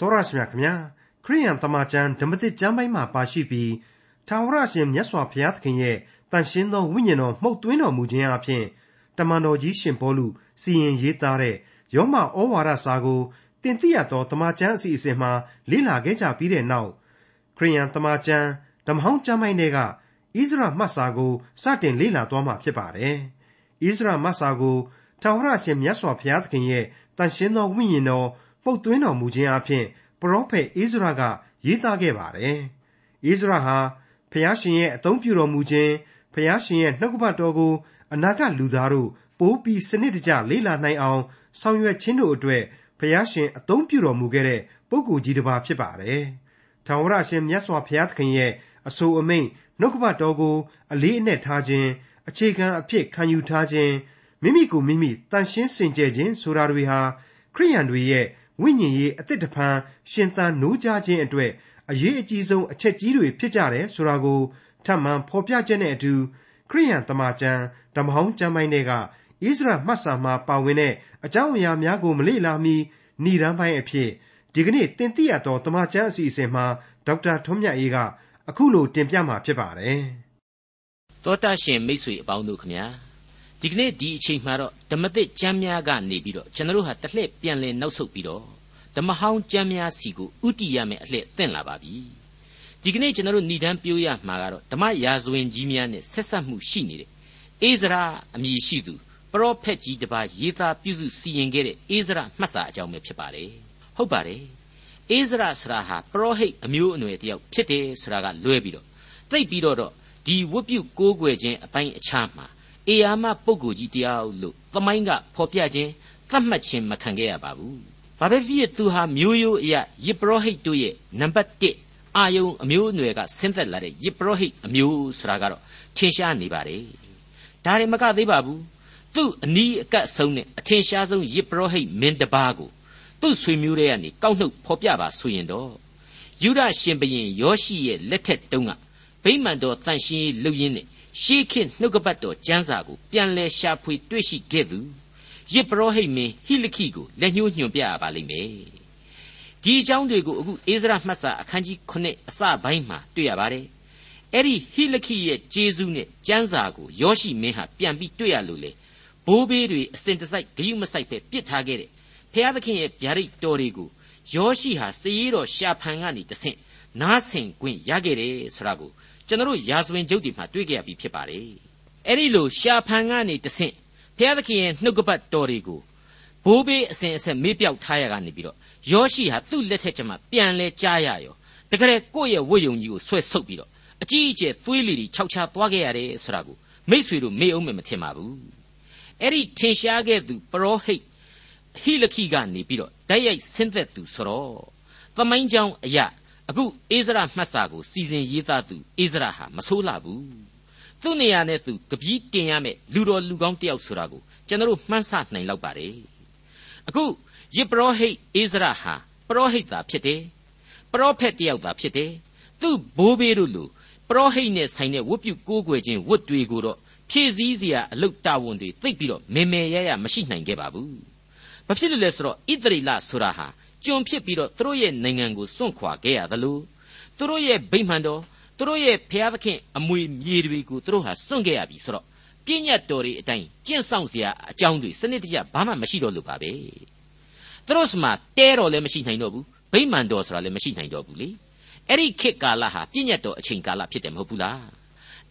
တော်ရရှိမြခင်ဗျာခရိယန်တမန်ကျန်ဓမ္မသစ်ကျမ်းပိုင်းမှာပါရှိပြီးထာဝရရှင်မြတ်စွာဘုရားသခင်ရဲ့တန်ရှင်းသောဝိညာဉ်တော်မှုတ်သွင်းတော်မူခြင်းအပြင်တမန်တော်ကြီးရှင်ဘောလူစီရင်ရေးသားတဲ့ယောမဩဝါဒစာကိုတင်ပြရသောတမန်ကျန်အစီအစဉ်မှာလေ့လာခဲ့ကြပြီးတဲ့နောက်ခရိယန်တမန်ကျန်ဓမ္မဟောင်းကျမ်းပိုင်းတွေကဣသရမှတ်စာကိုစတင်လေ့လာသွားမှာဖြစ်ပါတယ်။ဣသရမှတ်စာကိုထာဝရရှင်မြတ်စွာဘုရားသခင်ရဲ့တန်ရှင်းသောဝိညာဉ်တော် ပုတ်သွင်းတော်မူခြင်းအပြင်ပရောဖက်ဣဇရာကရေးသားခဲ့ပါတယ်။ဣဇရာဟာဖျားရှင်ရဲ့အသုံးပြုတော်မူခြင်းဖျားရှင်ရဲ့နှုတ်ကပတ်တော်ကိုအနာဂတ်လူသားတို့ပိုးပြီးစနစ်တကျလေ့လာနိုင်အောင်ဆောင်ရွက်ခြင်းတို့အတွက်ဖျားရှင်အသုံးပြုတော်မူခဲ့တဲ့ပုဂ္ဂိုလ်ကြီးတစ်ပါးဖြစ်ပါတယ်။ထာဝရရှင်မြတ်စွာဘုရားသခင်ရဲ့အဆိုအမိန့်နှုတ်ကပတ်တော်ကိုအလေးအနက်ထားခြင်းအခြေခံအဖြစ်ခံယူထားခြင်းမိမိကိုမိမိတန်ရှင်းစင်ကြယ်ခြင်းဆိုတာတွေဟာခရိယန်တွေရဲ့ ဝိညာဉ်ရေးအသစ်တဖန်ရှင်သန်နိုးကြခြင်းအတွက်အရေးအကြီးဆုံးအချက်ကြီးတွေဖြစ်ကြတယ်ဆိုတာကိုထပ်မံဖော်ပြချက်နဲ့အတူခရိယန်တမန်ကျန်ဓမ္မဟောင်းကျမ်းပိုင်းတွေကဣသရေလမှတ်စာမှာပါဝင်တဲ့အကြောင်းအရာများကိုမလေ့လာမီဏိဒန်းပိုင်းအဖြစ်ဒီကနေ့တင်ပြရတော့တမန်ကျန်အစီအစဉ်မှာဒေါက်တာထွန်းမြတ်အေးကအခုလိုတင်ပြมาဖြစ်ပါတယ်။သောတာရှင်မိတ်ဆွေအပေါင်းတို့ခမညာဒီကနေ့ဒီအချိန်မှာတော့ဓမ္မသစ်ကျမ်းများကနေပြီးတော့ကျွန်တော်တို့ဟာတစ်လှည့်ပြန်လည်နောက်ဆုတ်ပြီးတော့ ဓမ္မဟောင်းကျမ်းများစီကိုဥတီရမယ်အလှည့်သင့်လာပါပြီဒီကနေ့ကျွန်တော်တို့ဏ္ဍန်ပြိုးရမှာကတော့ဓမ္မရာဇဝင်ကြီးများနဲ့ဆက်ဆက်မှုရှိနေတဲ့အိဇရာအမည်ရှိသူပရောဖက်ကြီးတစ်ပါးရေးသားပြုစုစီရင်ခဲ့တဲ့အိဇရာမှတ်စာအကြောင်းပဲဖြစ်ပါတယ်ဟုတ်ပါတယ်အိဇရာဆရာဟာပရောဟိတ်အမျိုးအနွယ်တယောက်ဖြစ်တယ်ဆိုတာကလွဲပြီးတော့သိပြီးတော့ဒီဝတ်ပြုကိုးကွယ်ခြင်းအပိုင်းအခြားမှာအေယာမပုဂ္ဂိုလ်ကြီးတရားလို့သမိုင်းကဖော်ပြခြင်းသတ်မှတ်ခြင်းမခံခဲ့ရပါဘူး။ ဘာပဲဖြစ်ဖြစ်သူဟာမျိုးရိုးအရာယစ်ပရောဟိတ်တို့ရဲ့နံပါတ်1အာယုံအမျိုးအနွယ်ကဆင်းသက်လာတဲ့ယစ်ပရောဟိတ်အမျိုးဆိုတာကတော့ထင်ရှားနေပါတယ်။ဒါရင်မကသေးပါဘူး။သူ့အနီးအကပ်ဆုံးနဲ့အထင်ရှားဆုံးယစ်ပရောဟိတ်မင်းတပါးကိုသူ့ဆွေမျိုးတွေကနေကောက်နှုတ်ဖော်ပြပါဆိုရင်တော့ယူဒရှင်ဘရင်ယောရှိရဲ့လက်ထက်တုန်းကဗိမာန်တော်တန်ရှင်းရေးလုပ်ရင်းနဲ့ရှေးခေတ်နှုတ်ကပတ်တော်ကျမ်းစာကိုပြန်လဲရှာဖွေတွေ့ရှိခဲ့သူ ယစ်ပရောဟိတ်မင်းဟိလခိကိုလက်ညှိုးညွှန်ပြရပါလိမ့်မယ်ဒီအကြောင်းတွေကိုအခုအိဇရမှတ်စာအခန်းကြီး9အစပိုင်းမှာတွေ့ရပါတယ်အဲ့ဒီဟိလခိရဲ့ဂျေဇုနဲ့ကျမ်းစာကိုယောရှိမင်းဟာပြန်ပြီးတွေ့ရလို့လေဘိုးဘေးတွေအစဉ်တစိုက်ဂယုမဆိုင်ပဲပြစ်ထားခဲ့တဲ့ဖျားသခင်ရဲ့ဗျာဒိတ်တော်တွေကိုယောရှိဟာစည်ရတော်ရှာဖန်ကနေတဆင့်နားဆင်ခွင့်ရခဲ့တယ်ဆိုတာကိုကျွန်တော်ရာဇဝင်ကျုပ်တွေမှာတွေ့ကြရပြီဖြစ်ပါတယ်အဲ့ဒီလိုရှာဖန်ကနေတဆင့် ဘုရားသခင်ရဲ့နှုတ်ကပတ်တော်တွေကိုဘိုးဘေးအစဉ်အဆက်မေ့ပြောက်ထားရကနေပြီးတော့ယောရှိဟာသူ့လက်ထက်ကျမှပြန်လဲကြားရရောတကယ်ကိုယ့်ရဲ့ဝတ်ယုံကြီးကိုဆွဲဆုပ်ပြီးတော့အကြီးအကျယ်သွေးလီတွေခြောက်ချသွားခဲ့ရတယ်ဆိုတာကိုမိษွေတို့မေ့အောင်မထင်ပါဘူးအဲ့ဒီထင်ရှားခဲ့သူပရောဟိတ်ဟိလခိကနေပြီးတော့တိုက်ရိုက်ဆင်းသက်သူဆိုတော့သမိုင်းကြောင်းအရာအခုအိဇရမှတ်စာကိုစီစဉ်ရေးသားသူအိဇရဟာမဆိုးလှဘူး သူ့နေရာနဲ့သူကပီးတင်ရမယ်လူတော်လူကောင်းတယောက်ဆိုတာကိုကျွန်တော်မှန်းဆနိုင်လောက်ပါတယ်အခုယေပရောဟိတ်အိဇရဟာပရောဟိတ်သာဖြစ်တယ်ပရောဖက်တယောက်သာဖြစ်တယ်သူ့ဘိုးဘေးတို့လူပရောဟိတ်နဲ့ဆိုင်တဲ့ဝတ်ပြုကိုးကွယ်ခြင်းဝတ်တွေကိုတော့ဖြည့်စည်းစရာအလုတ်တာဝန်တွေသိပ်ပြီးတော့မေမေရရမရှိနိုင်ခဲ့ပါဘူးဘာဖြစ်လို့လဲဆိုတော့ဣသရေလဆိုတာဟာကျွန်ဖြစ်ပြီးတော့သူတို့ရဲ့နိုင်ငံကိုစွန့်ခွာခဲ့ရသလိုသူတို့ရဲ့ဗိမာန်တော် သူတို့ရဲ့ဖျားသခင်အမွေမြေတွေကိုသူတို့ဟာစွန့်ခဲ့ရပြီဆိုတော့ပြည့်ညတ်တော်တွေအတိုင်းကျင့်ဆောင်စရာအကြောင်းတွေစနစ်တကျဘာမှမရှိတော့လို့ပါပဲသူတို့စမှာတဲတော်လည်းမရှိနိုင်တော့ဘူးဗိမာန်တော်ဆိုတာလည်းမရှိနိုင်တော့ဘူးလေအဲ့ဒီခေတ်ကာလဟာပြည့်ညတ်တော်အချိန်ကာလဖြစ်တယ်မဟုတ်ဘူးလား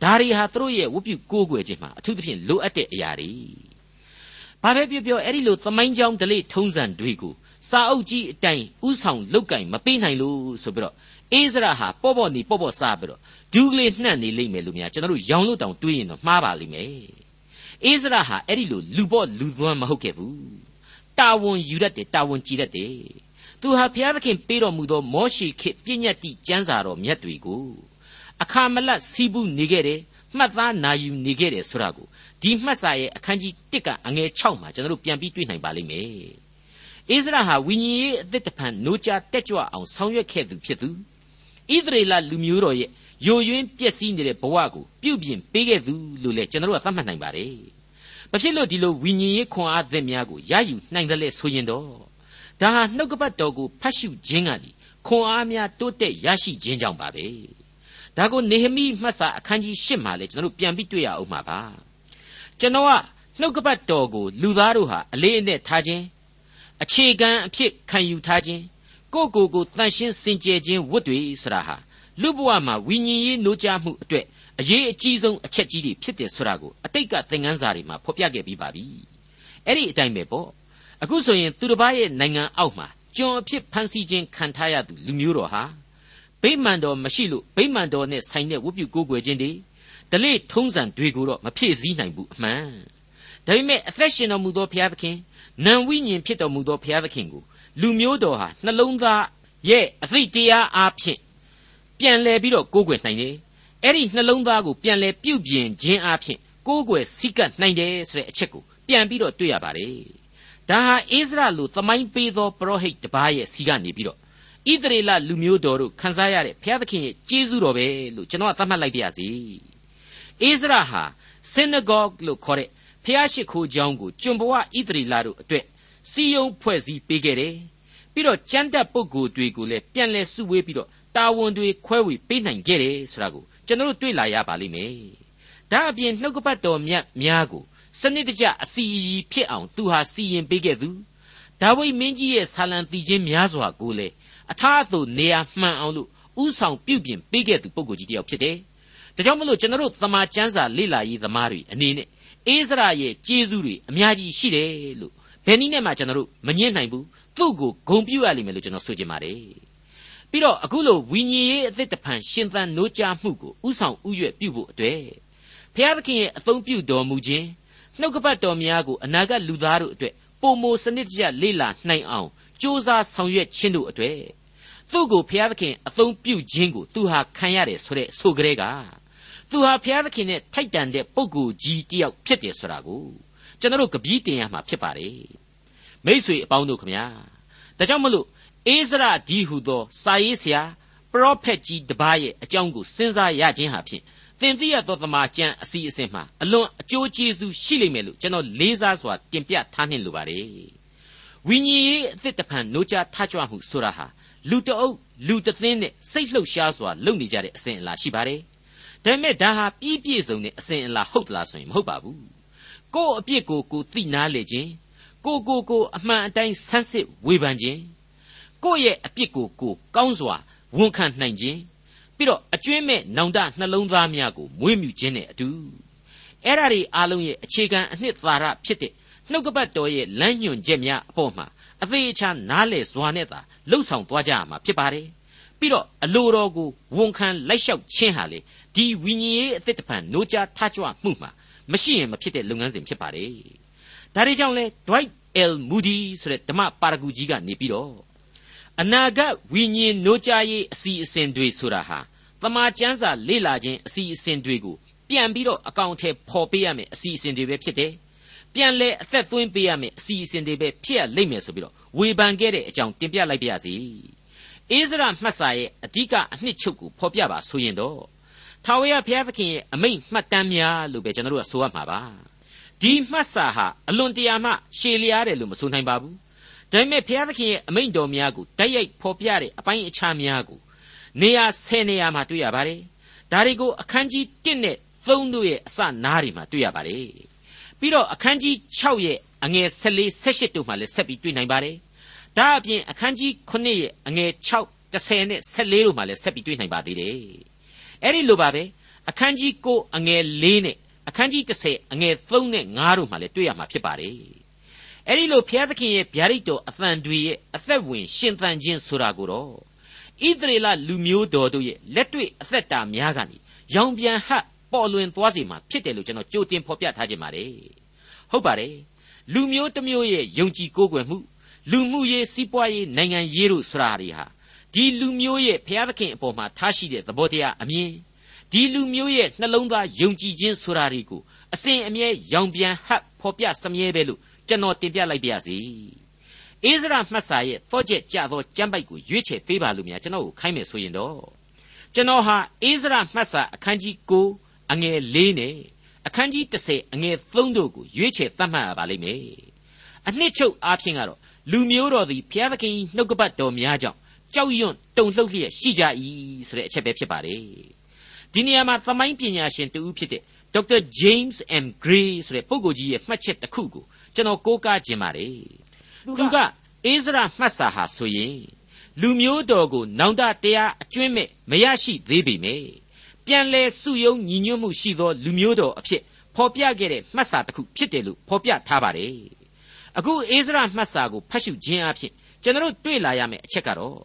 ဒါတွေဟာသူတို့ရဲ့ဝတ်ပြုကိုးကွယ်ခြင်းမှာအထူးသဖြင့်လိုအပ်တဲ့အရာတွေဘာပဲပြောပြောအဲ့ဒီလိုသမိုင်းကြောင်းဒလိထုံးစံတွေကိုစာအုပ်ကြီးအတိုင်းဥဆောင်လုတ်ကင်မပေးနိုင်လို့ဆိုပြီးတော့ အိဇရာဟာပေါ့ပေါ့နေပေါ့ပေါ့စားပြီးတော့ဒူးကလေးနှံ့နေလိမ့်မယ်လို့များကျွန်တော်တို့ရောင်လို့တောင်တွေးရင်တော့မှားပါလိမ့်မယ်အိဇရာဟာအဲ့ဒီလိုလူပေါ့လူသွမ်းမဟုတ်ခဲ့ဘူးတာဝန်ယူတတ်တယ်တာဝန်ကြည်တတ်တယ်သူဟာဘုရားသခင်ပေးတော်မူသောမောရှိခေပြည့်ညတ်တိကျမ်းစာတော်မြတ်တွေကိုအခါမလတ်စီးပူးနေခဲ့တယ်မှတ်သားနာယူနေခဲ့တယ်ဆိုတာကိုဒီမှတ်စာရဲ့အခန်းကြီး1ကအငယ်6မှာကျွန်တော်တို့ပြန်ပြီးတွေ့နိုင်ပါလိမ့်မယ်အိစရာဟာဝိညာဉ်ရေးအသစ်တဖန်နိုးကြတက်ကြွအောင်ဆောင်ရွက်ခဲ့သူဖြစ်သူ ဣသရေလလူမျိုးတော်ရဲ့ယိုယွင်းပျက်စီးနေတဲ့ဘဝကိုပြုပြင်ပေးခဲ့သူလို့လည်းကျွန်တော်တို့ကသတ်မှတ်နိုင်ပါတယ်။ဘာဖြစ်လို့ဒီလိုဝိညာဉ်ရေးခွန်အားသစ်များကိုရယူနိုင်တယ်လဲဆိုရင်တော့ဒါဟာနှုတ်ကပတ်တော်ကိုဖတ်ရှုခြင်းကလေခွန်အားများတိုးတက်ရရှိခြင်းကြောင့်ပါပဲဒါကိုနေဟမိမှတ်စာအခန်းကြီး၈မှာလေကျွန်တော်တို့ပြန်ပြီးတွေ့ရအောင်မှာပါကျွန်တော်ကနှုတ်ကပတ်တော်ကိုလူသားတို့ဟာအလေးအနက်ထားခြင်းအခြေခံအဖြစ်ခံယူထားခြင်း ကိုယ့်ကိုယ်ကိုတန်ရှင်းစင်ကြယ်ခြင်းဝတ်တွေဆိုတာဟာလူဘဝမှာဝိညာဉ်ရေးနိုးကြားမှုအတွက်အရေးအကြီးဆုံးအချက်ကြီးတွေဖြစ်တယ်ဆိုတာကိုအတိတ်ကသင်ခန်းစာတွေမှာဖော်ပြခဲ့ပြီးပါပြီအဲ့ဒီအတိုင်းပဲပေါ့အခုဆိုရင်သူတစ်ပါးရဲ့နိုင်ငံအောက်မှာကျွန်အဖြစ်ဖန်ဆီးခြင်းခံထားရသူလူမျိုးတော်ဟာဗိမာန်တော်မရှိလို့ဗိမာန်တော်နဲ့ဆိုင်တဲ့ဝတ်ပြုကိုးကွယ်ခြင်းတွေဒလိထုံးစံတွေကိုတော့မဖြည့်ဆည်းနိုင်ဘူးအမှန်ဒါပေမဲ့အသက်ရှင်တော်မူသောဘုရားသခင်နံဝိညာဉ်ဖြစ်တော်မူသောဘုရားသခင်ကို လူမျိုးတော်ဟာနှလုံးသားရဲ့အသိတရားအားဖြင့်ပြန်လဲပြီးတော့ကိုးကွယ်နိုင်တယ်အဲ့ဒီနှလုံးသားကိုပြန်လဲပြုပြင်ခြင်းအားဖြင့်ကိုးကွယ်စိတ်ကပ်နိုင်တယ်ဆိုတဲ့အချက်ကိုပြန်ပြီးတော့တွေ့ရပါတယ်ဒါဟာအိစရာလူသမိုင်းပေးသောပရောဟိတ်တပါးရဲ့စီကနေပြီးတော့ဣသရေလလူမျိုးတော်တို့ခံစားရတဲ့ဘုရားသခင်ရဲ့ကျေးဇူးတော်ပဲလို့ကျွန်တော်သတ်မှတ်လိုက်ပါရစေအိစရာဟာ synagogue လို့ခေါ်တဲ့ဖျားရှိခိုးကျောင်းကိုကျွန်ဘဝဣသရေလတို့အတွက် စီယုံဖွဲ့စည်းပေးခဲ့တယ်ပြီးတော့ကြမ်းတက်ပုဂ္ဂိုလ်တွေကိုလည်းပြန်လဲစုဝေးပြီးတော့တာဝန်တွေခွဲဝေပေးနိုင်ခဲ့တယ်ဆိုတာကိုကျွန်တော်တို့တွေ့လာရပါလိမ့်မယ်ဒါအပြင်နှုတ်ကပတ်တော်မြတ်များကိုစနစ်တကျအစီအီဖြစ်အောင်သူဟာစီရင်ပေးခဲ့သူဒါဝိမင်းကြီးရဲ့ဆာလံတီချင်းများစွာကိုလေအထာအသို့နေရာမှန်အောင်လို့ဥဆောင်ပြုပြင်ပေးခဲ့သူပုဂ္ဂိုလ်ကြီးတယောက်ဖြစ်တယ်ဒါကြောင့်မလို့ကျွန်တော်တို့သမာကျမ်းစာလေ့လာရေးသမားတွေအနေနဲ့အိစရာရဲ့ကျေးဇူးတွေအများကြီးရှိတယ်လို့ ဘယ်နည်းနဲ့မှကျွန်တော်တို့မငင်းနိုင်ဘူးသူ့ကိုဂုံပြုရလိမ့်မယ်လို့ကျွန်တော်ဆိုချင်ပါတယ်ပြီးတော့အခုလိုဝိညာဉ်ရေးအသစ်တဖန်ရှင်သန်နိုးကြားမှုကိုဥဆောင်ဥရွက်ပြုဖို့အတွက်ဘုရားသခင်ရဲ့အသုံးပြုတော်မူခြင်းနှုတ်ကပတ်တော်များကိုအနာဂတ်လူသားတို့အတွက်ပုံမိုစနစ်တကျလေ့လာနိုင်အောင်စ조사ဆောင်ရွက်ခြင်းတို့အတွက်သူ့ကိုဘုရားသခင်အသုံးပြုခြင်းကိုသူဟာခံရတယ်ဆိုတဲ့ဆိုကြတဲ့ကသူဟာဘုရားသခင်နဲ့ထိုက်တန်တဲ့ပုဂ္ဂိုလ်ကြီးတယောက်ဖြစ်တယ်ဆိုတာကို ကျွန်တော်တို့ကပီးတင်ရမှာဖြစ်ပါတယ်မိษွေအပေါင်းတို့ခမညာဒါကြောင့်မလို့အိစရာဒီဟုသော စာရေးဆရာပရောဖက်ကြီးတပါးရဲ့အကြောင်းကိုစဉ်းစားရခြင်းဟာဖြင့်သင်သိရသောသမာကျမ်းအစီအစဉ်မှာအလွန်အကျိုးကျေးဇူးရှိလိမ့်မယ်လို့ကျွန်တော်လေးစားစွာတင်ပြထားနှင့်လိုပါတယ်ဝိညာဉ်ရေးအသစ်တဖန်နိုးကြားထကြွမှုဆိုတာဟာလူတအုပ်လူတသင်းနဲ့စိတ်လှုပ်ရှားစွာလုပ်နေကြတဲ့အစဉ်အလာရှိပါတယ်ဒါပေမဲ့ဒါဟာပြည့်ပြည့်စုံတဲ့အစဉ်အလာဟုတ်သလားဆိုရင်မဟုတ်ပါဘူး ကိုယ့်အပြစ်ကိုကိုသိနာလေခြင်းကိုကိုကိုအမှန်အတိုင်းဆန်းစစ်ဝေဖန်ခြင်းကိုယ့်ရဲ့အပြစ်ကိုကိုကောင်းစွာဝန်ခံနိုင်ခြင်းပြီးတော့အကျွင်းမဲ့နောင်တနှလုံးသားများကိုမွေးမြူခြင်းနဲ့အတူအဲ့ဓာတွေအားလုံးရဲ့အခြေခံအနှစ်သာရဖြစ်တဲ့နှုတ်ကပတ်တော်ရဲ့လမ်းညွှန်ချက်များအပေါ်မှာအသေးအချာနားလေစွာနဲ့သာလှုပ်ဆောင်သွားကြရမှာဖြစ်ပါတယ်ပြီးတော့အလိုတော်ကိုဝန်ခံလိုက်လျှောက်ခြင်းဟာလေဒီဝိညာဉ်ရေးအသစ်တဖန်နိုးကြားထကြွမှုမှာ မရှိရင်မဖြစ်တဲ့လုပ်ငန်းစဉ်ဖြစ်ပါတယ်ဒါတွေကြောင့်လဲ Dwight L Moody ဆိုတဲ့ဓမ္မပါရဂူကြီးကနေပြီးတော့အနာဂတ်ဝိညာဉ်နိုးကြားရေးအစီအစဉ်တွေဆိုတာဟာတမာကျမ်းစာလေ့လာခြင်းအစီအစဉ်တွေကိုပြန်ပြီးတော့အကောင့်ထဲပေါ်ပေးရမယ်အစီအစဉ်တွေပဲဖြစ်တယ်။ပြန်လဲအသက်သွင်းပေးရမယ်အစီအစဉ်တွေပဲဖြစ်ရလိမ့်မယ်ဆိုပြီးတော့ဝေဖန်ခဲ့တဲ့အကြောင်းတင်ပြလိုက်ပါရစေ။အိစရာမှတ်စာရဲ့အဓိကအနှစ်ချုပ်ကိုဖော်ပြပါဆိုရင်တော့ ထာဝရဘုရားသခင်ရဲ့အမိန့်မှတ်တမ်းများလို့ပဲကျွန်တော်တို့ကဆိုရမှာပါ။ဒီမှတ်စာဟာအလွန်တရာမှရှည်လျားတယ်လို့မဆိုနိုင်ပါဘူး။ဒါပေမဲ့ဘုရားသခင်ရဲ့အမိန့်တော်များကိုတိုက်ရိုက်ဖော်ပြတဲ့အပိုင်းအခြားများကိုနေရာ10နေရာမှာတွေ့ရပါတယ်။ဒါတွေကိုအခန်းကြီး1နဲ့3တို့ရဲ့အစနားတွေမှာတွေ့ရပါတယ်။ပြီးတော့အခန်းကြီး6ရဲ့အငယ်14 18တို့မှာလည်းဆက်ပြီးတွေ့နိုင်ပါတယ်။ဒါအပြင်အခန်းကြီး9ရဲ့အငယ်6 10နဲ့14တို့မှာလည်းဆက်ပြီးတွေ့နိုင်ပါသေးတယ်။ အဲ့ဒီလိုပါပဲအခန်းကြီး9အငယ်4နဲ့အခန်းကြီး10အငယ်3နဲ့5တို့မှာလည်းတွေ့ရမှာဖြစ်ပါတယ်။အဲ့ဒီလိုဘုရားသခင်ရဲ့ဗျာဒိတ်တော်အသံတွေရဲ့အသက်ဝင်ရှင်သန်ခြင်းဆိုတာကိုတော့ဣသရေလလူမျိုးတော်တို့ရဲ့လက်တွေ့အသက်တာများကနေရောင်ပြန်ဟပ်ပေါ်လွင်သွားစေမှာဖြစ်တယ်လို့ကျွန်တော်ကြိုတင်ဖော်ပြထားခြင်းပါတယ်ဟုတ်ပါတယ်လူမျိုးတစ်မျိုးရဲ့ယုံကြည်ကိုးကွယ်မှုလူမှုရေးစီးပွားရေးနိုင်ငံရေးတို့ဆိုတာတွေဟာ ဒီလူမျိုးရဲ့ဘုရားသခင်အပေါ်မှာထားရှိတဲ့သဘောတရားအမြင်ဒီလူမျိုးရဲ့နှလုံးသားယုံကြည်ခြင်းဆိုတာတွေကိုအစဉ်အမြဲရောင်ပြန်ဟပ်ဖော်ပြစမြဲပဲလို့ကျွန်တော်တင်ပြလိုက်ပါရစေအိစရာမှတ်စာရဲ့သောကျက်ကြသောကျမ်းပိုက်ကိုရွေးချယ်ပေးပါလို့များကျွန်တော်ကိုခိုင်းမယ်ဆိုရင်တော့ကျွန်တော်ဟာအိစရာမှတ်စာအခန်းကြီး9အငယ်4နဲ့အခန်းကြီး10အငယ်3တို့ကိုရွေးချယ်သတ်မှတ်ရပါလိမ့်မယ်အနှစ်ချုပ်အားဖြင့်ကတော့လူမျိုးတော်သည်ဘုရားသခင်နှုတ်ကပတ်တော်များကြောင့် ကြောက်ရွံ့တုန်လှုပ်လျက်ရှိကြ၏ဆိုတဲ့အချက်ပဲဖြစ်ပါတယ်ဒီနေရာမှာသမိုင်းပညာရှင်တူဦးဖြစ်တဲ့ဒေါက်တာ James M Gray ဆိုတဲ့ပုဂ္ဂိုလ်ကြီးရဲ့မှတ်ချက်တစ်ခုကိုကျွန်တော်ကိုးကားခြင်းပါတယ်သူကအိစရာမှတ်စာဟာဆိုရင်လူမျိုးတော်ကိုနောင်တတရားအကျွင့်မဲ့မရရှိသေးပေမယ့်ပြန်လဲစုယုံညီညွတ်မှုရှိသောလူမျိုးတော်အဖြစ်ဖော်ပြခဲ့တဲ့မှတ်စာတစ်ခုဖြစ်တယ်လို့ဖော်ပြထားပါတယ်အခုအိစရာမှတ်စာကိုဖတ်ရှုခြင်းအဖြစ်ကျွန်တော်တွေ့လာရမယ့်အချက်ကတော့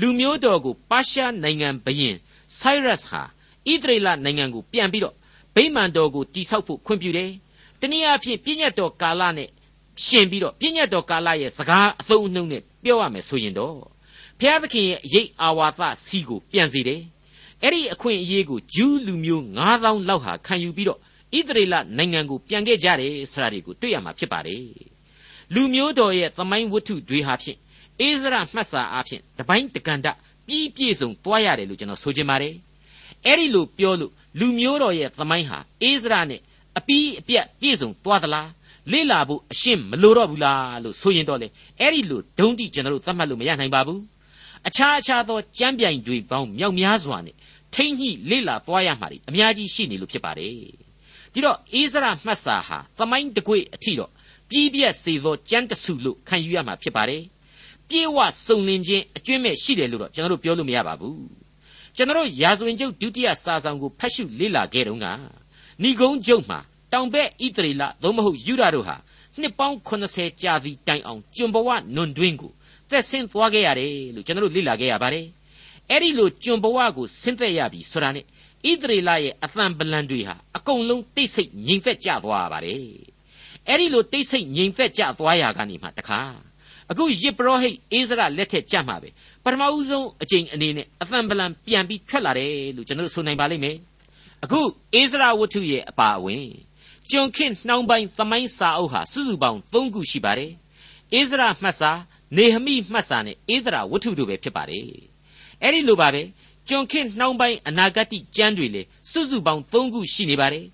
လူမျိုးတော်ကိုပါရှားနိုင်ငံဘရင် Cyrus ဟာဣသရေလနိုင်ငံကိုပြန်ပြီးတော့ဗိမာန်တော်ကိုတိဆောက်ဖို့ခွင့်ပြုတယ်။တနည်းအားဖြင့်ပြည့်ညတ်တော်ကာလနဲ့ရှင်ပြီးတော့ပြည့်ညတ်တော်ကာလရဲ့စကားအသုံးအနှုန်းနဲ့ပြောရမယ်ဆိုရင်တော့ဘုရားသခင်ရဲ့အရေးအာဝါသစီကိုပြန်စေတယ်။အဲ့ဒီအခွင့်အရေးကိုဂျူးလူမျိုး9000လောက်ဟာခံယူပြီးတော့ဣသရေလနိုင်ငံကိုပြန်ခဲ့ကြတယ်ဆိုတာတွေကိုတွေ့ရမှာဖြစ်ပါတယ်။လူမျိုးတော်ရဲ့သမိုင်းဝတ္ထုတွေဟာဖြင့် အိစရာမှတ်စာအဖြစ်တပိုင်းတကန်တပြီးပြည့်စုံသွားရတယ်လို့ကျွန်တော်ဆိုချင်ပါတယ်။အဲ့ဒီလိုပြောလို့လူမျိုးတော်ရဲ့သမိုင်းဟာအိစရာနဲ့အပီးအပြတ်ပြည့်စုံသွားသလားလေ့လာဖို့အရှင်းမလိုတော့ဘူးလားလို့ဆိုရင်တော့လေအဲ့ဒီလိုဒုံတိကျွန်တော်တို့သတ်မှတ်လို့မရနိုင်ပါဘူး။အခြားအခြားသောကြမ်းပြိုင်တွေပေါင်းမြောက်များစွာနဲ့ထိမ့်ညှိလေ့လာသွားရမှာတွေအများကြီးရှိနေလို့ဖြစ်ပါတယ်။ဒီတော့အိစရာမှတ်စာဟာသမိုင်းတကွေအထီတော့ပြီးပြည့်စေသောကြမ်းတစုလို့ခံယူရမှာဖြစ်ပါတယ်။ ပြေဝစုံလင်ခြင်းအကျွင့်မဲ့ရှိတယ်လို့တော့ကျွန်တော်တို့ပြောလို့မရပါဘူးကျွန်တော်ရာဇဝင်ကျုပ်ဒုတိယစာဆောင်ကိုဖတ်ရှုလေ့လာခဲ့တုန်းကဏီကုန်းကျုပ်မှာတောင်ဘက်ဣတရီလသို့မဟုတ်ယူဒတို့ဟာနှစ်ပေါင်း80ကြာသည့်တိုင်အောင်ကျွန်ဘဝနွန်တွင်းကိုသက်ဆင်းသွားခဲ့ရတယ်လို့ကျွန်တော်တို့လေ့လာခဲ့ရပါတယ်အဲ့ဒီလိုကျွန်ဘဝကိုဆင်းသက်ရပြီဆိုတာနဲ့ဣသရေလရဲ့အသံပလံတွေဟာအကုန်လုံးတိတ်ဆိတ်ငြိမ်သက်ကြသွားရပါတယ်အဲ့ဒီလိုတိတ်ဆိတ်ငြိမ်သက်ကြသွားရကနေမှတခါ အခုယစ်ပရောဟိတ်အိစရလက်ထက်ကြမှာပဲပထမဦးဆုံးအကြိမ်အနေနဲ့အသံပလံပြန်ပြီးထွက်လာတယ်လို့ကျွန်တော်ဆိုနိုင်ပါလိမ့်မယ်အခုအိစရဝတ္ထုရဲ့အပါအဝင်ကျွန်ခင်နှောင်းပိုင်းသမိုင်းစာအုပ်ဟာစုစုပေါင်း၃ခုရှိပါတယ်အိစရမှတ်စာနေဟမိမှတ်စာနဲ့အိသရဝတ္ထုတို့ပဲဖြစ်ပါတယ်အဲ့ဒီလိုပါပဲကျွန်ခင်နှောင်းပိုင်းအနာဂတ်ကျမ်းတွေလေစုစုပေါင်း၃ခုရှိနေပါတယ်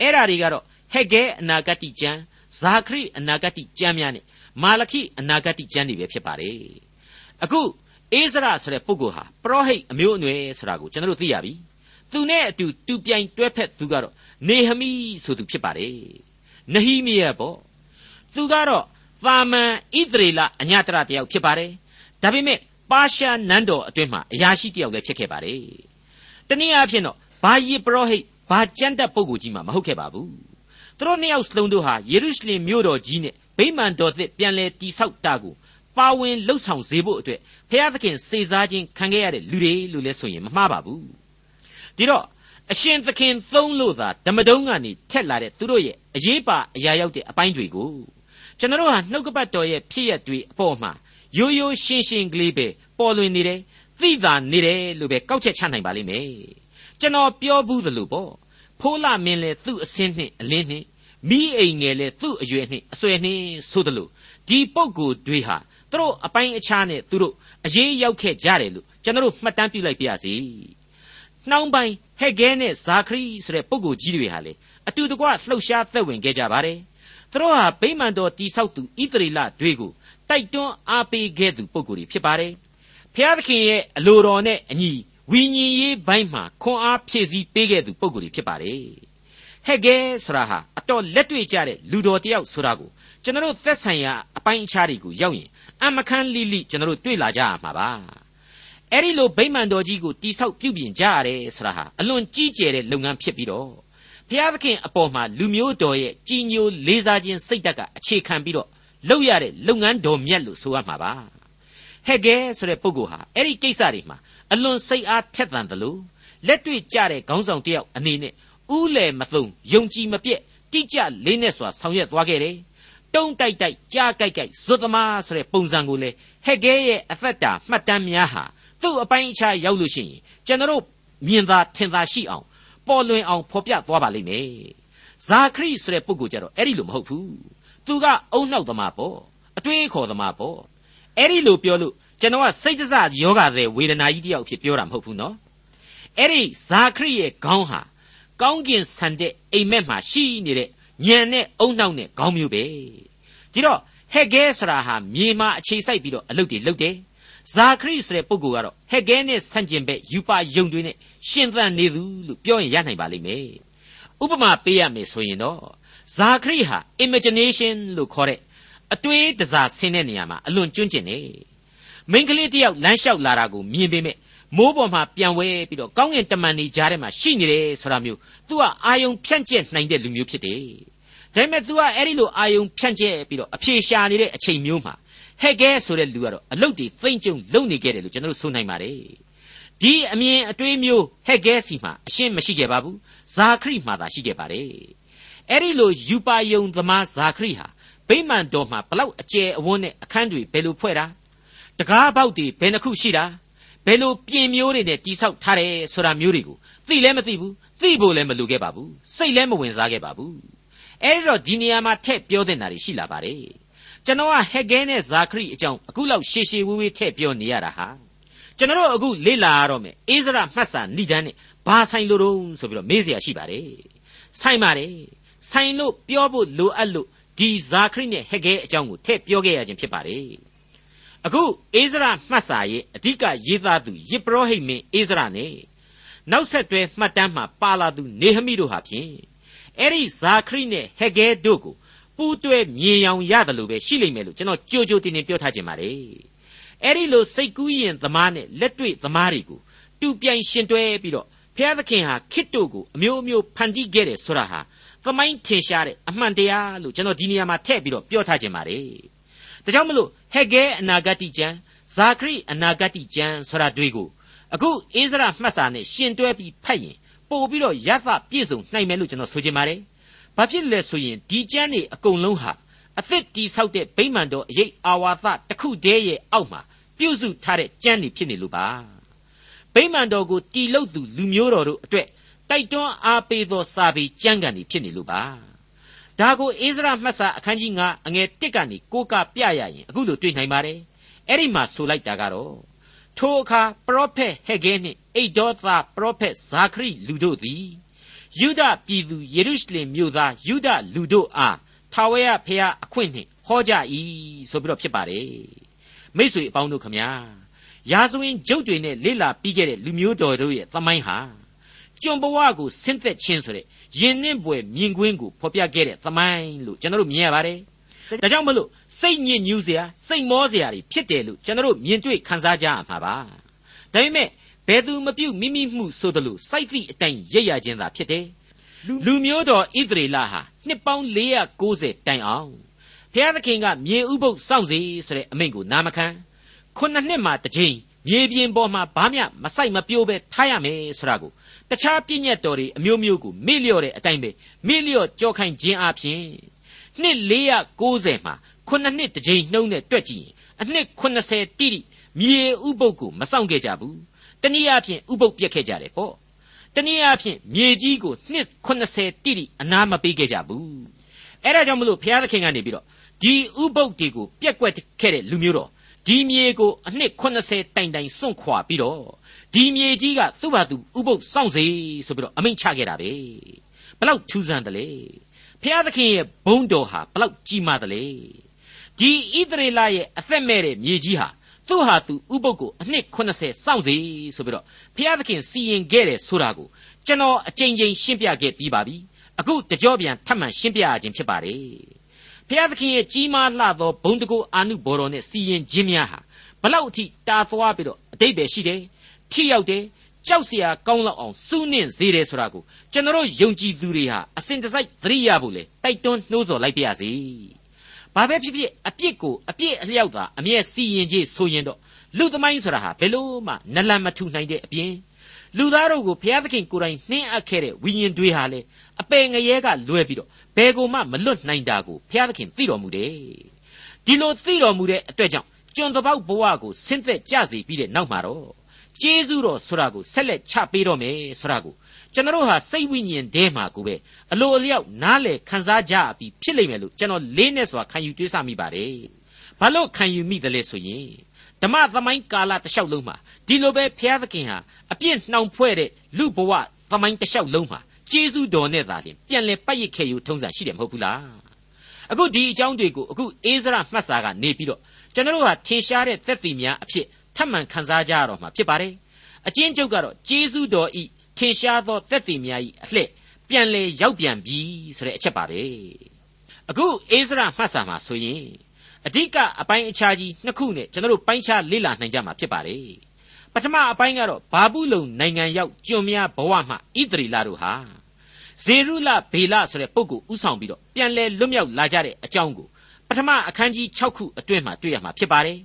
အဲ့ဓာတွေကတော့ဟက်ဂဲအနာဂတ်ကျမ်းဇာခရိအနာဂတ်ကျမ်းများနဲ့ မာလခိအနာဂတ်ကျမ်းတွေပဲဖြစ်ပါတယ်အခုအိစရာဆိုတဲ့ပုဂ္ဂိုလ်ဟာပရောဟိတ်အမျိုးအနွယ်ဆိုတာကိုကျွန်တော်တို့သိရပြီသူနဲ့အတူတူပြိုင်တွဲဖက်သူကတော့နေဟမိဆိုသူဖြစ်ပါတယ်နဟိမိယပေါ့သူကတော့သာမန်ဣသရေလအညတရတယောက်ဖြစ်ပါတယ်ဒါပေမဲ့ပါရှားနန်းတော်အတွင်းမှာအရာရှိတယောက်လည်းဖြစ်ခဲ့ပါတယ်တနည်းအားဖြင့်တော့ဘာယီပရောဟိတ်ဘာကြမ်းတက်ပုဂ္ဂိုလ်ကြီးမှမဟုတ်ခဲ့ပါဘူးသူတို့နှစ်ယောက်စလုံးတို့ဟာယေရုရှလင်မြို့တော်ကြီးနဲ့ ဗိမာန်တော်သစ်ပြန်လဲတိဆောက်တာကိုပါဝင်လှုပ်ဆောင်စေဖို့အတွက်ဘုရားသခင်စေစားခြင်းခံခဲ့ရတဲ့လူတွေလို့လဲဆိုရင်မမှားပါဘူးဒီတော့အရှင်သခင်သုံးလို့သာဓမ္မတုံးကနေထက်လာတဲ့သူတို့ရဲ့အရေးပါအရာရောက်တဲ့အပိုင်းတွေကိုကျွန်တော်ဟာနှုတ်ကပတ်တော်ရဲ့ဖြစ်ရက်တွေအပေါ်မှာရိုးရိုးရှင်းရှင်းကလေးပဲပေါ်လွင်နေတယ်သိသာနေတယ်လို့ပဲကောက်ချက်ချနိုင်ပါလိမ့်မယ်ကျွန်တော်ပြောဘူးသလိုပေါ့ဖိုးလာမင်းလဲသူ့အစင်းနှင့်အလင်းနှင့် မိအိမ်ငယ်လဲသူ့အရွယ်နှင့်အဆွဲနှင့်ဆိုသလိုဒီပုံကိုတွေဟာသူတို့အပိုင်းအခြားနဲ့သူတို့အရေးရောက်ခဲ့ကြတယ်လို့ကျွန်တော်မှတ်တမ်းပြုလိုက်ပါရစေနှောင်းပိုင်းဟက်ဂဲနဲ့ဇာခရီဆိုတဲ့ပုဂ္ဂိုလ်ကြီးတွေဟာလေအတူတကွလှုပ်ရှားသက်ဝင်ခဲ့ကြပါတယ်သူတို့ဟာဗိမာန်တော်တိဆောက်သူဣသရေလတွေကိုတိုက်တွန်းအားပေးခဲ့သူပုဂ္ဂိုလ်တွေဖြစ်ပါတယ်ဖျားသခင်ရဲ့အလိုတော်နဲ့အညီဝိညာဉ်ရေးဘိုင်းမှာခွန်အားဖြည့်ဆည်းပေးခဲ့သူပုဂ္ဂိုလ်တွေဖြစ်ပါတယ် ဟက်ဂဲဆိုတာဟာအတော်လက်တွေ့ကြတဲ့လူတော်တယောက်ဆိုတာကိုကျွန်တော်သက်ဆိုင်ရာအပိုင်းအခြားတွေကိုရောက်ရင်အမခန်းလိလိကျွန်တော်တွေ့လာကြရမှာပါအဲ့ဒီလိုဗိမာန်တော်ကြီးကိုတိဆောက်ပြုပြင်ကြရတယ်ဆိုတာဟာအလွန်ကြီးကျယ်တဲ့လုပ်ငန်းဖြစ်ပြီးတော့ဘုရားသခင်အပေါ်မှာလူမျိုးတော်ရဲ့ကြီးညိုလေးစားခြင်းစိတ်ဓာတ်ကအခြေခံပြီးတော့လုပ်ရတဲ့လုပ်ငန်းတော်မြတ်လို့ဆိုရမှာပါဟက်ဂဲဆိုတဲ့ပုဂ္ဂိုလ်ဟာအဲ့ဒီကိစ္စတွေမှာအလွန်စိတ်အားထက်သန်တယ်လို့လက်တွေ့ကြတဲ့ခေါင်းဆောင်တယောက်အနေနဲ့ ဥလေမသုံယုံကြည်မပြည့်တိကျလေးနဲ့စွာဆောင်ရွက်သွားခဲ့တယ်တုံးတိုက်တိုက်ကြားကြိုက်ကြိုက်ဇွတ်သမားဆိုတဲ့ပုံစံကိုလေဟက်ကဲရဲ့အသက်တာမှတ်တမ်းများဟာသူ့အပိုင်းအခြားရောက်လို့ရှိရင်ကျွန်တော်မြင်သာထင်သာရှိအောင်ပေါ်လွင်အောင်ဖော်ပြသွားပါလိမ့်မယ်ဇာခရီဆိုတဲ့ပုဂ္ဂိုလ်ကြတော့အဲ့ဒီလိုမဟုတ်ဘူးသူကအုံနှောက်သမားပေါ့အတွေးခေါ်သမားပေါ့အဲ့ဒီလိုပြောလို့ကျွန်တော်ကစိတ်တစယောဂတဲ့ဝေဒနာကြီးတယောက်ဖြစ်ပြောတာမဟုတ်ဘူးနော်အဲ့ဒီဇာခရီရဲ့ခေါင်းဟာ ကောင်းကင်ဆန်တဲ့အိမ်မက်မှာရှိနေတဲ့ညံနဲ့အုံနှောက်နဲ့ခေါင်းမျိုးပဲဒီတော့ဟဟက်ဂဲဆရာဟာမြေမှာအခြေစိုက်ပြီးတော့အလုပ်တွေလုပ်တယ်ဇာခရိဆိုတဲ့ပုဂ္ဂိုလ်ကတော့ဟက်ဂဲနဲ့ဆန့်ကျင်ဘက်ယူပါယုံတွေနဲ့ရှင်သန်နေသူလို့ပြောရင်ရနိုင်ပါလိမ့်မယ်ဥပမာပေးရမယ်ဆိုရင်တော့ဇာခရိဟာ imagination လို့ခေါ်တဲ့အတွေးတစားဆင်းတဲ့နေရာမှာအလွန်ကျွမ်းကျင်တယ်မိန်းကလေးတယောက်လမ်းလျှောက်လာတာကိုမြင်ပေမဲ့ မိုးပေါ်မှာပြန်ဝဲပြီးတော့ကောင်းကင်တမန်နေကြားထဲမှာရှိနေတယ်ဆိုတာမျိုး तू ကအာယုံဖြန့်ကျက်နိုင်တဲ့လူမျိုးဖြစ်တယ်။ဒါပေမဲ့ तू ကအဲ့ဒီလိုအာယုံဖြန့်ကျက်ပြီးတော့အဖြေရှာနေတဲ့အချိန်မျိုးမှာဟက်ကဲဆိုတဲ့လူကတော့အလုတ်တွေသိမ့်ကျုံလုံနေခဲ့တယ်လို့ကျွန်တော်တို့ဆိုနိုင်ပါတယ်။ဒီအမြင်အတွေးမျိုးဟက်ကဲစီမှာအရှင်းမရှိခဲ့ပါဘူး။ဇာခရိမှာသာရှိခဲ့ပါတယ်။အဲ့ဒီလိုယူပါယုံသမားဇာခရိဟာဗိမာန်တော်မှာဘလောက်အကျယ်အဝန်းနဲ့အခန်းတွေဘယ်လိုဖွဲ့တာတကားပေါက်တွေဘယ်နှခုရှိတာ ဘယ်လိုပြင်မျိုးတွေနဲ့တိဆောက်ထားတယ်ဆိုတာမျိုးတွေကိုသိလည်းမသိဘူးသိဖို့လည်းမလိုခဲ့ပါဘူးစိတ်လည်းမဝင်စားခဲ့ပါဘူးအဲဒီတော့ဒီနေရာမှာထည့်ပြောတဲ့နာတွေရှိလာပါတယ်ကျွန်တော်ကဟက်ဂဲနဲ့ဇာခရီအကြောင်းအခုလောက်ရှည်ရှည်ဝေးဝေးထည့်ပြောနေရတာဟာကျွန်တော်တို့အခုလေ့လာရတော့မယ်အိစရာမှတ်စာဏိဒန်းနဲ့ဘာဆိုင်လို့တုံးဆိုပြီးတော့မေးစရာရှိပါတယ်ဆိုင်ပါတယ်ဆိုင်လို့ပြောဖို့လိုအပ်လို့ဒီဇာခရီနဲ့ဟက်ဂဲအကြောင်းကိုထည့်ပြောခဲ့ရခြင်းဖြစ်ပါတယ် အခုအိဇရမှတ်စာရဲ့အဓိကရေးသားသူယေပရောဟိတ်မင်းအိဇရနဲ့နောက်ဆက်တွဲမှတ်တမ်းမှာပါလာသူနေဟမိတို့ဟာဖြင့်အဲ့ဒီဇာခရိနဲ့ဟေဂဲတို့ကိုပူးတွဲမြင်ရောင်ရတယ်လို့ပဲရှိလိမ့်မယ်လို့ကျွန်တော်ကြိုကြိုတင်တင်ပြောထားခြင်းပါတယ်အဲ့ဒီလိုစိတ်ကူးရင်သမားနဲ့လက်တွေ့သမားတွေကိုတူပြိုင်ရှင်တွဲပြီးတော့ဘုရားသခင်ဟာခစ်တို့ကိုအမျိုးမျိုးဖန်တီးခဲ့တယ်ဆိုတာဟာသမိုင်းထင်ရှားတဲ့အမှန်တရားလို့ကျွန်တော်ဒီနေရာမှာထည့်ပြီးတော့ပြောထားခြင်းပါတယ် ဒါကြောင့်မလို့ဟက်ဂဲအနာဂတိကျမ်းဇာခရိအနာဂတိကျမ်းဆိုတာတွေ့ကိုအခုအိဇရမှတ်စာနဲ့ရှင်တွဲပြီးဖတ်ရင်ပို့ပြီးတော့ရသပြည့်စုံနိုင်မယ်လို့ကျွန်တော်ဆိုချင်ပါတယ်။ဘာဖြစ်လဲဆိုရင်ဒီကျမ်းတွေအကုန်လုံးဟာအသစ်တီဆောက်တဲ့ဗိမာန်တော်အရေးအာဝါသတစ်ခုတည်းရဲ့အောက်မှာပြုစုထားတဲ့ကျမ်းတွေဖြစ်နေလို့ပါ။ဗိမာန်တော်ကိုတီလုတ်သူလူမျိုးတော်တို့အတွက်တိုက်တွန်းအားပေးသောစာပေကျမ်းဂန်တွေဖြစ်နေလို့ပါ။ ဒါကိုအိဇရမှတ်စာအခန်းကြီး9အငယ်1ကနေကိုးကပြရရင်အခုလိုတွေ့နိုင်ပါတယ်။အဲ့ဒီမှာဆိုလိုက်တာကတော့ထိုအခါပရောဖက်ဟေဂဲနှင့်အိတ်ဒေါသပရောဖက်ဇာခရိလူတို့သည်ယုဒပြည်သူယေရုရှလင်မြို့သားယုဒလူတို့အားထာဝရဘုရားအခွင့်နှင့်ဟောကြ၏ဆိုပြီးတော့ဖြစ်ပါတယ်မိษွေအပေါင်းတို့ခမညာရာဇဝင်ဂျုတ်တွေနဲ့လေ့လာပြီးခဲ့တဲ့လူမျိုးတော်တို့ရဲ့သမိုင်းဟာ ကျွန်ဘဝကိုဆင်းသက်ခြင်းဆိုတဲ့ယဉ်နှင့်ပွယ်မြင်ကွင်းကိုဖော်ပြခဲ့တဲ့သမိုင်းလို့ကျွန်တော်တို့မြင်ရပါတယ်ဒါကြောင့်မလို့စိတ်ညစ်ညူးစရာစိတ်မောစရာတွေဖြစ်တယ်လို့ကျွန်တော်တို့မြင်တွေ့ခံစားကြရမှာပါဒါပေမဲ့ဘယ်သူမပြုတ်မိမိမှုဆိုတယ်လို့စိုက်သည့်အတိုင်းရရခြင်းသာဖြစ်တယ်လူမျိုးတော်ဣသရေလဟာနှစ်ပေါင်း490တိုင်အောင်ဘုရားသခင်ကမြေဥပုပ်စောင့်စီဆိုတဲ့အမိန့်ကိုနာမခံခုနှစ်နှစ်မှတစ်ကြိမ် မြေပြင်ပေါ်မှာဘာမျှမဆိုင်မပြိုးပဲထားရမယ်ဆိုတာကိုတခြားပြည့်ညတ်တော်တွေအမျိုးမျိုးကိုမေ့လျော့တဲ့အတိုင်းပဲမေ့လျော့ကြောခိုင်းခြင်းအပြင်နှစ်490မှာခုနှစ်နှစ်တစ်ကြိမ်နှုံးနဲ့တွက်ကြည့်ရင်အနှစ်80တိတိမြေဥပုပ်ကိုမဆောင်ခဲ့ကြဘူးတနည်းအားဖြင့်ဥပုပ်ပြက်ခဲ့ကြတယ်ပေါ့တနည်းအားဖြင့်မြေကြီးကိုနှစ်80တိတိအနာမပေးခဲ့ကြဘူးအဲ့ဒါကြောင့်မလို့ဘုရားသခင်ကနေပြီးတော့ဒီဥပုပ်တွေကိုပြက်ကွက်ခဲ့တဲ့လူမျိုးတော် ဒီမြေကိုအနှစ်80တိုင်တိုင်စွန့်ခွာပြီးတော့ဒီမြေကြီးကသူ့ဘာသူဥပုပ်စောင့်စေဆိုပြီးတော့အမိန့်ချခဲ့တာပဲဘလောက်ထူးဆန်းတယ်လေဖျားသခင်ရဲ့ဘုန်းတော်ဟာဘလောက်ကြီးမားတယ်လေဒီဣသရေလရဲ့အသက်မဲ့တဲ့မြေကြီးဟာသူ့ဟာသူဥပုပ်ကိုအနှစ်80စောင့်စေဆိုပြီးတော့ဖျားသခင်စီရင်ခဲ့တယ်ဆိုတာကိုကျွန်တော်အကြိမ်ကြိမ်ရှင်းပြခဲ့ပြီးပါပြီအခုတကြောပြန်ထပ်မံရှင်းပြရခြင်းဖြစ်ပါတယ် ဖျားသခင်ရဲ့ကြီးမားလှသောဘုံတကူအာနုဘော်တော်နဲ့စီရင်ခြင်းများဟာဘလောက်အထိတာသွားပြီးတော့အတိတ်ပဲရှိတယ်ထိရောက်တယ်ကြောက်เสียကောင်းလောက်အောင်စူးနှင့်စေတယ်ဆိုတာကိုကျွန်တော်ယုံကြည်သူတွေဟာအစဉ်တစိုက်သတိရဖို့လေတိုက်တွန်းနှိုးဆော်လိုက်ပါရစေ။ဘာပဲဖြစ်ဖြစ်အပြစ်ကိုအပြစ်အလျောက်သာအမျက်စီရင်ကြီးဆိုရင်တော့လူသမိုင်းဆိုတာဟာဘယ်လို့မှနလန်မထူနိုင်တဲ့အပြင်လူသားတို့ကိုဘုရားသခင်ကိုယ်တိုင်နှင်းအပ်ခဲ့တဲ့ဝိညာဉ်တွေဟာလေအပယ်ငရဲကလွဲပြီးတော့ ဘယ်ကိုမှမလွတ်နိုင်တာကိုဘုရားသခင်သိတော်မူတယ်။ဒီလိုသိတော်မူတဲ့အတွက်ကြောင့်ကျွန်တပေါက်ဘဝကိုဆင်းသက်ကြစေပြီးတဲ့နောက်မှာတော့ကျေးဇူးတော်ဆိုတာကိုဆက်လက်ချပေးတော့မယ်ဆိုတာကိုကျွန်တော်ဟာစိတ်ဝိညာဉ်ထဲမှာကိုပဲအလိုအလျောက်နားလေခံစားကြပြီးဖြစ်လိမ့်မယ်လို့ကျွန်တော်လေးနဲ့စွာခံယူတွေးဆမိပါတယ်။ဘာလို့ခံယူမိတယ်လဲဆိုရင်ဓမ္မသမိုင်းကာလတစ်လျှောက်လုံးမှာဒီလိုပဲဘုရားသခင်ဟာအပြည့်နှောင်ဖွဲ့တဲ့လူဘဝသမိုင်းတစ်လျှောက်လုံးမှာ ကျေးဇူးတော်နဲ့သာလျှင်ပြန်လဲပတ်ရစ်ခဲ့ယူထုံးစံရှိတယ်မဟုတ်ဘူးလားအခုဒီအကြောင်းတွေကိုအခုအေးစရမှတ်စာကနေပြီးတော့ကျွန်တော်တို့ဟာထင်ရှားတဲ့သက်သေများအဖြစ်ထပ်မံခန်းစားကြရတော့မှာဖြစ်ပါတယ်အချင်းချုပ်ကတော့ဂျေဇုတော်ဤထင်ရှားသောသက်သေများဤအလှည့်ပြန်လေရောက်ပြန်ပြီဆိုတဲ့အချက်ပါပဲအခုအေးစရမှတ်စာမှာဆိုရင်အဓိကအပိုင်းအခြားကြီးနှစ်ခုနဲ့ကျွန်တော်တို့ပိုင်းခြားလေ့လာနိုင်ကြမှာဖြစ်ပါတယ်ပထမအပိုင်းကတော့ဘာဘူးလုံနိုင်ငံရောက်ကျွန်များဘဝမှဣသရီလာတို့ဟာ ဇေရုလဘေလဆိုတဲ့ပုဂ္ဂိုလ်ဥဆောင်ပြီးတော့ပြန်လဲလွတ်မြောက်လာကြတဲ့အကြောင်းကိုပထမအခန်းကြီး6ခုအတွင်းမှာတွေ့ရမှာဖြစ်ပါတယ်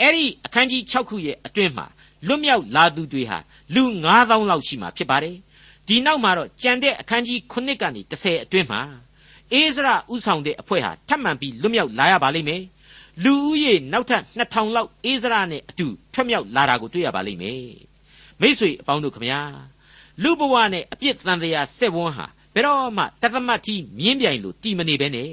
အဲ့ဒီအခန်းကြီး6ခုရဲ့အတွင်းမှာလွတ်မြောက်လာသူတွေဟာလူ9000လောက်ရှိမှာဖြစ်ပါတယ်ဒီနောက်မှာတော့ကြံတဲ့အခန်းကြီး9ကနေ10အတွင်းမှာအေးစရဥဆောင်တဲ့အဖွဲ့ဟာထပ်မံပြီးလွတ်မြောက်လာရပါလိမ့်မယ်လူဦးရေနောက်ထပ်2000လောက်အေးစရနဲ့အတူထွက်မြောက်လာတာကိုတွေ့ရပါလိမ့်မယ်မိษွေအပေါင်းတို့ခမညာ လူဘဝနဲ့အပြစ်တန်တရားဆက်ဝန်းဟာဘယ်တော့မှတသမတ်ကြီးမြင်းပြိုင်လို့တီမနေပဲနဲ့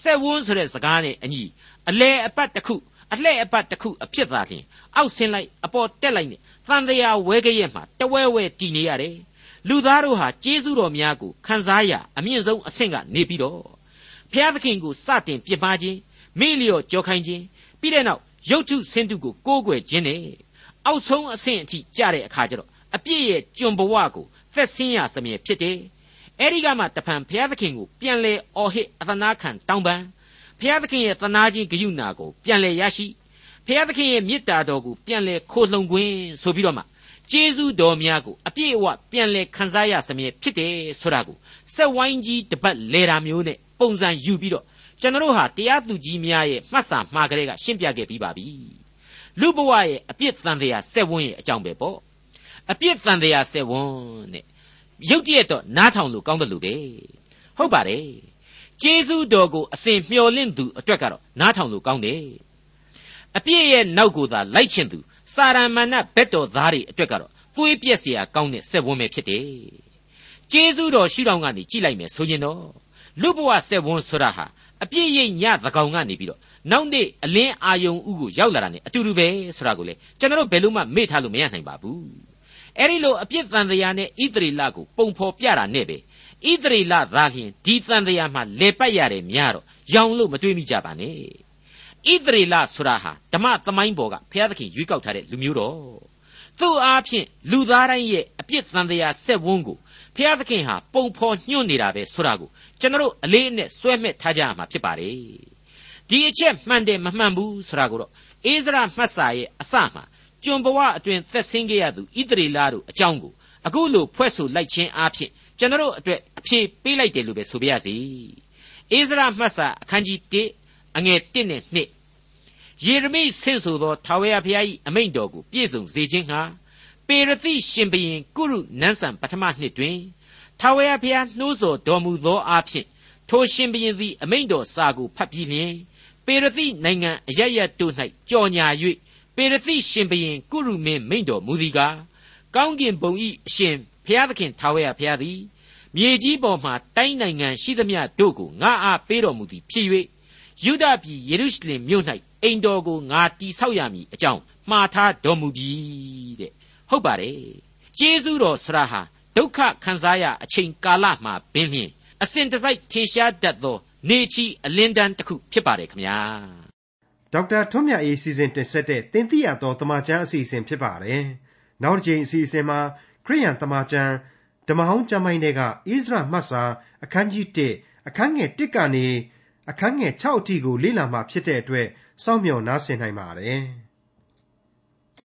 ဆက်ဝန်းဆိုတဲ့စကားနဲ့အညီအလဲအပတ်တစ်ခုအလှဲ့အပတ်တစ်ခုအဖြစ်သာလျှင်အောက်ဆင်းလိုက်အပေါ်တက်လိုက်နဲ့တန်တရားဝဲကြရဲ့မှာတဝဲဝဲတည်နေရတယ်လူသားတို့ဟာကျေးဇူးတော်များကိုခံစားရအမြင့်ဆုံးအဆင့်ကနေပြီးတော့ဖျားသခင်ကိုစတင်ပြစ်မှားခြင်းမေ့လျော့ကြောခိုင်းခြင်းပြီးတဲ့နောက်ရုတ်ထုဆင်းတုကိုကိုးကွယ်ခြင်းနဲ့အောက်ဆုံးအဆင့်အထိကြတဲ့အခါကျတော့ အပြည့်ရဲ့ကျွန်ဘဝကိုသက်ဆင်းရစမြဲဖြစ်တယ်အဲ့ဒီကမှတဖန်ဘုရားသခင်ကိုပြန်လဲအော်ဟစ်အသနာခံတောင်းပန်ဘုရားသခင်ရဲ့သနာခြင်းဂရုဏာကိုပြန်လဲရရှိဘုရားသခင်ရဲ့မေတ္တာတော်ကိုပြန်လဲခိုလှုံခွင့်ဆိုပြီးတော့မှကျေးဇူးတော်များကိုအပြည့်အဝပြန်လဲခံစားရစမြဲဖြစ်တယ်ဆိုတာကိုစက်ဝိုင်းကြီးတပတ်လဲတာမျိုးနဲ့ပုံစံယူပြီးတော့ကျွန်တော်တို့ဟာတရားသူကြီးများရဲ့မှတ်စာမှားကလေးကရှင်းပြခဲ့ပြီးပါပြီလူဘဝရဲ့အပြစ်တန်တရားဆက်ဝန်းရဲ့အကြောင်းပဲပေါ့ အပြစ်တန်တရားဆက်ဝန်းနဲ့ရုတ်တရက်တော့နားထောင်လို့ကောင်းတယ်လို့ပဲဟုတ်ပါတယ်ကျေးဇူးတော်ကိုအစဉ်မျှော်လင့်သူအတွက်ကတော့နားထောင်လို့ကောင်းတယ်အပြည့်ရဲ့နောက်ကိုသာလိုက်ချင်သူစာရမဏဘက်တော်သားတွေအတွက်ကတော့သွေးပြက်เสียကောင်းတဲ့ဆက်ဝန်းပဲဖြစ်တယ်ကျေးဇူးတော်ရှိတော်ကနေကြည့်လိုက်မယ်ဆိုရင်တော့လူဘဝဆက်ဝန်းဆိုတာဟာအပြည့်ရိပ်ညသကောင်ကနေပြီးတော့နောက်နေ့အလင်းအာယုံဥကိုရောက်လာတာ ਨੇ အတူတူပဲဆိုတာကိုလေကျွန်တော်တို့ဘယ်လို့မှမေ့ထားလို့မရနိုင်ပါဘူး အဲ့ဒီလိုအပြစ်တန်တရားနဲ့ဣသရေလကိုပုံဖော်ပြတာနဲ့ပဲဣသရေလသာလျှင်ဒီတန်တရားမှလေပတ်ရတယ်များတော့ရောင်လို့မတွေးမိကြပါနဲ့ဣသရေလဆိုတာဟာဓမ္မသမိုင်းပေါ်ကဘုရားသခင်ရွေးကောက်ထားတဲ့လူမျိုးတော်သူ့အားဖြင့်လူသားတိုင်းရဲ့အပြစ်တန်တရားဆက်ဝန်းကိုဘုရားသခင်ဟာပုံဖော်ညွှန်နေတာပဲဆိုတာကိုကျွန်တော်အလေးအနက်စွဲမဲ့ထားကြရမှာဖြစ်ပါတယ်ဒီအချက်မှန်တယ်မမှန်ဘူးဆိုတာကိုတော့အိစရာမှတ်စာရဲ့အစမှာ ကျွန်ဘဝအတွင်သက်ဆင်းခဲ့ရသူဣသရေလတို့အကြောင်းကိုအခုလိုဖွဲ့ဆိုလိုက်ခြင်းအပြင်ကျွန်တော်အတွက်အဖြေပေးလိုက်တယ်လို့ပဲဆိုပြရစီအိစရာမှတ်စာအခန်းကြီး1အငယ်1နဲ့2ယေရမိဆင့်ဆိုသောထာဝရဘုရား၏အမိန့်တော်ကိုပြည့်စုံစေခြင်းဟာပေရတိရှင်ဘရင်ကုရုနန်းဆန်ပထမနှစ်တွင်ထာဝရဘုရားနှိုးဆော်တော်မူသောအဖြစ်ထိုရှင်ဘရင်သည်အမိန့်တော်စာကိုဖတ်ပြီးလျှင်ပေရတိနိုင်ငံအရရတို့၌ကြော်ညာ၍ ပေရတိရှင်ဘရင်ကုရုမင်းမိန့်တော်မူသည်ကားကောင်းကင်ဘုံ၏အရှင်ဘုရားသခင်ထာဝရဘုရားသည်မြေကြီးပေါ်မှတိုင်းနိုင်ငံရှိသမျှတို့ကိုငါအားပေးတော်မူသည်ဖြစ်၍ယုဒပြည်ယေရုရှလင်မြို့၌အိမ်တော်ကိုငါတည်ဆောက်ရမည်အကြောင်းမှားထားတော်မူပြီတဲ့ဟုတ်ပါတယ်ကျေးဇူးတော်ဆရာဟာဒုက္ခခံစားရအချိန်ကာလမှာပင်လျင်အစဉ်တစိုက်ထင်ရှားတတ်သော နေချီအလင်းတန်းတစ်ခုဖြစ်ပါတယ်ခင်ဗျာ ဒေါက်တာထွန်းမြတ်အေးစီစဉ်တင်ဆက်တဲ့တင်ပြရသောတမချန်းအစီအစဉ်ဖြစ်ပါတယ်နောက်တစ်ချိန်အစီအစဉ်မှာခရိယန်တမချန်းဓမ္မဟောင်းကျမ်းပိုင်းတွေကဣသရမှတ်စာအခန်းကြီး1အခန်းငယ်1ကနေအခန်းငယ်6အထိကိုလေ့လာမှဖြစ်တဲ့အတွက်စောင့်မျှော်နားဆင်နိုင်ပါတယ်။